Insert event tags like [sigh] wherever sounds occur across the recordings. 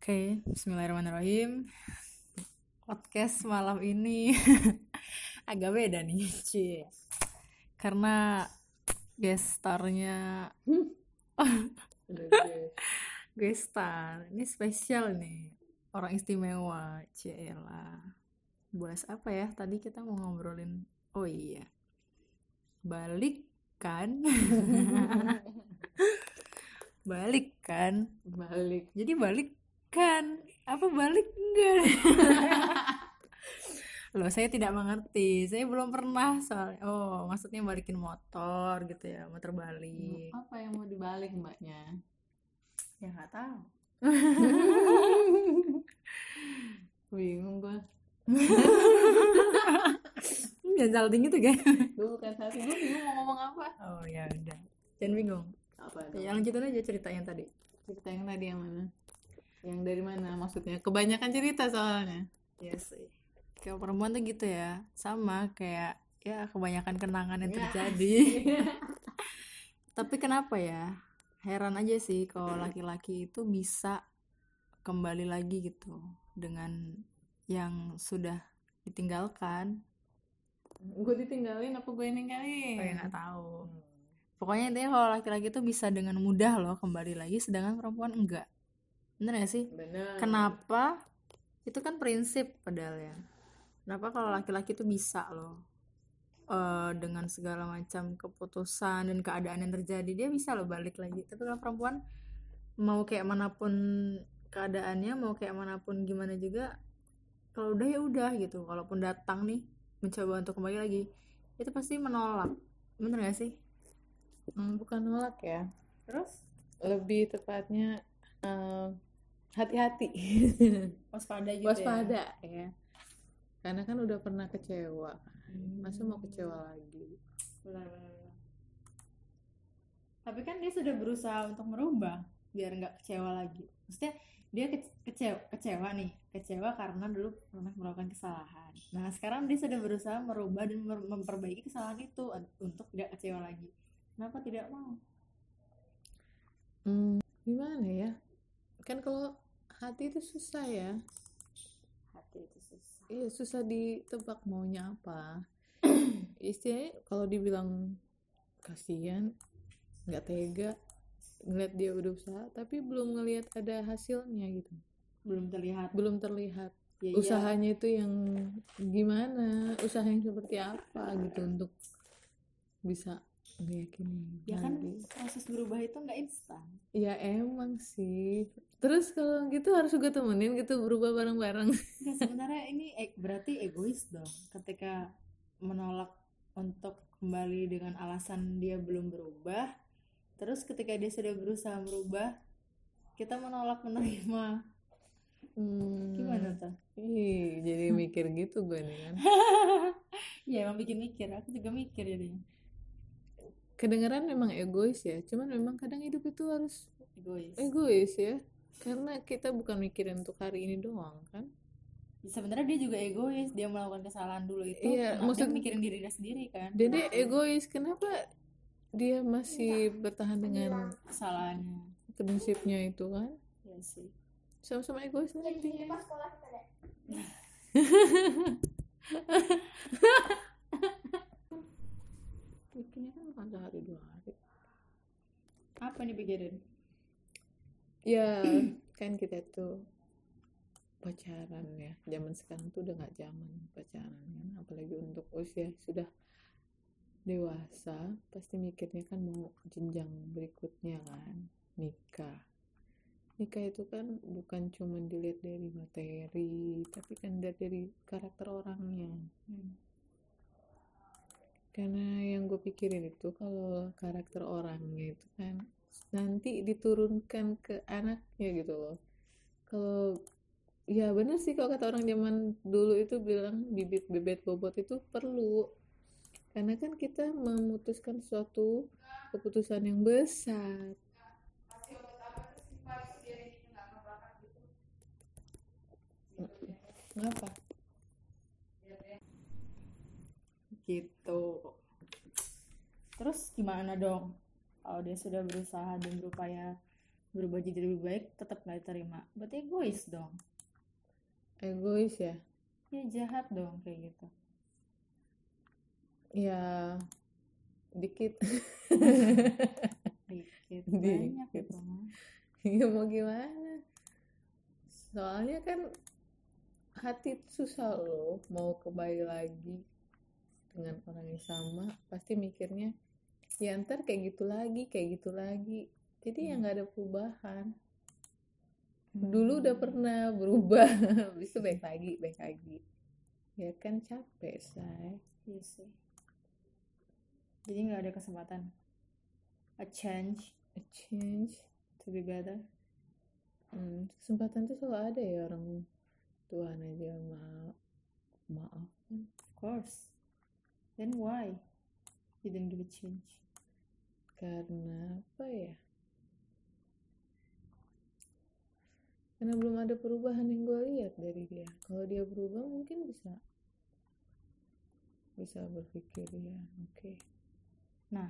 Oke, bismillahirrahmanirrahim. Podcast malam ini [laughs] agak beda nih, Ci. Karena guest starnya [laughs] guest star. Ini spesial nih. Orang istimewa, Ciela. Bahas apa ya? Tadi kita mau ngobrolin Oh iya. Balik kan? [laughs] balik kan? balik Jadi balik kan? Apa balik enggak? [laughs] Loh, saya tidak mengerti. Saya belum pernah soalnya. Oh, maksudnya balikin motor gitu ya, motor balik. apa yang mau dibalik mbaknya Ya nggak tahu. [laughs] bingung gua [laughs] Jangan salting gitu kan? gue bukan saat ini bingung mau ngomong apa Oh ya udah. Jangan bingung. apa Ya lanjutin aja cerita yang tadi. cerita yang tadi yang mana yang dari mana maksudnya kebanyakan cerita soalnya Iya sih. Kayak perempuan tuh gitu ya. Sama kayak ya kebanyakan kenangan yang Ya. terjadi. [laughs] Tapi kenapa ya? Heran aja sih kalau laki-laki itu bisa kembali lagi gitu dengan yang sudah ditinggalkan. gue ditinggalin apa gue ninggalin Kayak nggak tahu. Pokoknya intinya kalau laki-laki itu bisa dengan mudah loh kembali lagi, sedangkan perempuan enggak. Bener gak sih? bener Kenapa? Itu kan prinsip padahal ya. Kenapa kalau laki-laki itu bisa loh eh, dengan segala macam keputusan dan keadaan yang terjadi dia bisa loh balik lagi. Tapi kalau perempuan mau kayak mana pun keadaannya, mau kayak mana pun gimana juga, kalau udah ya udah gitu. Kalaupun datang nih mencoba untuk kembali lagi, itu pasti menolak. Bener gak sih? Hmm, bukan nolak ya Terus lebih tepatnya eh, hati-hati [laughs] waspada gitu waspada ya karena kan udah pernah kecewa Hmm. masa mau kecewa lagi Benar, benar, benar. Tapi kan dia sudah berusaha untuk merubah biar nggak kecewa lagi. Maksudnya dia ke- kecewa, kecewa nih, kecewa karena dulu pernah melakukan kesalahan. Nah sekarang dia sudah berusaha merubah dan memperbaiki kesalahan itu un- untuk tidak kecewa lagi. Kenapa tidak mau? Hmm, gimana ya kan kalau hati itu susah ya Hati itu susah. Iya susah ditebak maunya apa. [clears throat] Istilahnya kalau dibilang kasihan, nggak tega, ngeliat dia udah usaha, tapi belum ngelihat ada hasilnya gitu. Belum terlihat. Belum terlihat Ya, iya. usahanya itu yang gimana, usaha yang seperti apa gitu untuk bisa meyakini Ya kan proses berubah itu nggak instan. Ya emang sih. Terus kalau gitu harus juga temenin gitu berubah bareng-bareng. [laughs] Nggak, sebenarnya ini e- berarti egois dong ketika menolak untuk kembali dengan alasan dia belum berubah terus ketika dia sudah berusaha merubah kita menolak menerima Hmm. gimana tuh Ih, jadi [laughs] mikir gitu gue nih kan. [laughs] ya emang bikin mikir aku juga mikir jadinya Kedengeran memang egois ya, cuman memang kadang hidup itu harus egois egois ya. Karena kita bukan mikirin untuk hari ini doang kan. sebenarnya dia juga egois dia melakukan kesalahan dulu itu Iya, nah, maksud- dia mikirin diri dia sendiri kan Dan dia egois, kenapa dia masih bertahan dengan kesalahannya prinsipnya itu kan? ya sih Sama-sama egois nanti. [laughs] Bikinnya kan bukan sehari dua hari. apa nih pikirin Ya, [clears throat] kan kita tuh pacaran ya. Zaman sekarang tuh udah nggak zaman pacaran kan. Apalagi untuk usia sudah dewasa, pasti mikirnya kan mau jenjang berikutnya kan, nikah. Nikah itu kan bukan cuma dilihat dari materi, tapi kan dari, dari karakter orangnya. Hmm. Karena yang gue pikirin itu kalau karakter orangnya itu kan nanti diturunkan ke anaknya gitu loh. Kalau ya bener sih kalau kata orang zaman dulu itu bilang bibit bebet bobot itu perlu. Karena kan kita memutuskan suatu keputusan yang besar. Kenapa? gitu terus gimana dong? Kalau dia sudah berusaha dan berupaya berubah jadi lebih baik tetap nggak diterima. Berarti egois dong. Egois ya? Ya jahat dong kayak gitu. Ya dikit. Dikit [laughs] banyak itu mah ya mau gimana? Soalnya kan hati itu susah loh mau kembali lagi dengan orang yang sama. Pasti mikirnya ya ntar kayak gitu lagi kayak gitu lagi. Jadi ya nggak ada perubahan. Dulu udah pernah berubah [laughs] habis itu baik lagi baik lagi. Ya kan capek say. Iya sih. Jadi nggak ada kesempatan. A change. A change to be better. Hmm, kesempatan tuh selalu ada ya orang Tuhan aja ma maaf Of course. Then why? You didn't give a change? Karena apa ya karena belum ada perubahan yang gue lihat dari dia kalau dia berubah mungkin bisa bisa berpikir ya oke Nah,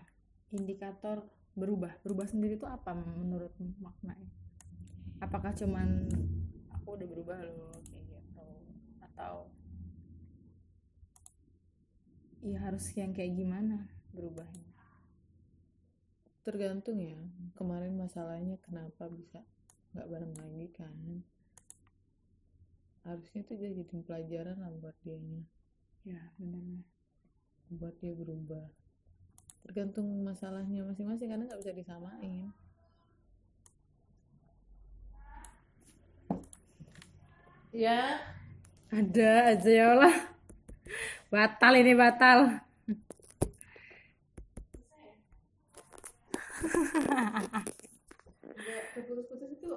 indikator berubah, berubah sendiri itu apa menurut maknanya? Apakah cuman aku udah berubah loh kayak gitu atau ya harus yang kayak gimana berubahnya? Tergantung ya kemarin masalahnya kenapa bisa nggak bareng lagi kan harusnya itu jadi pelajaran lah buat dianya Ya, benar. buat dia berubah tergantung masalahnya masing-masing karena nggak bisa disamain ya Ada aja ya Allah. Batal ini batal. Nggak terputus-putus itu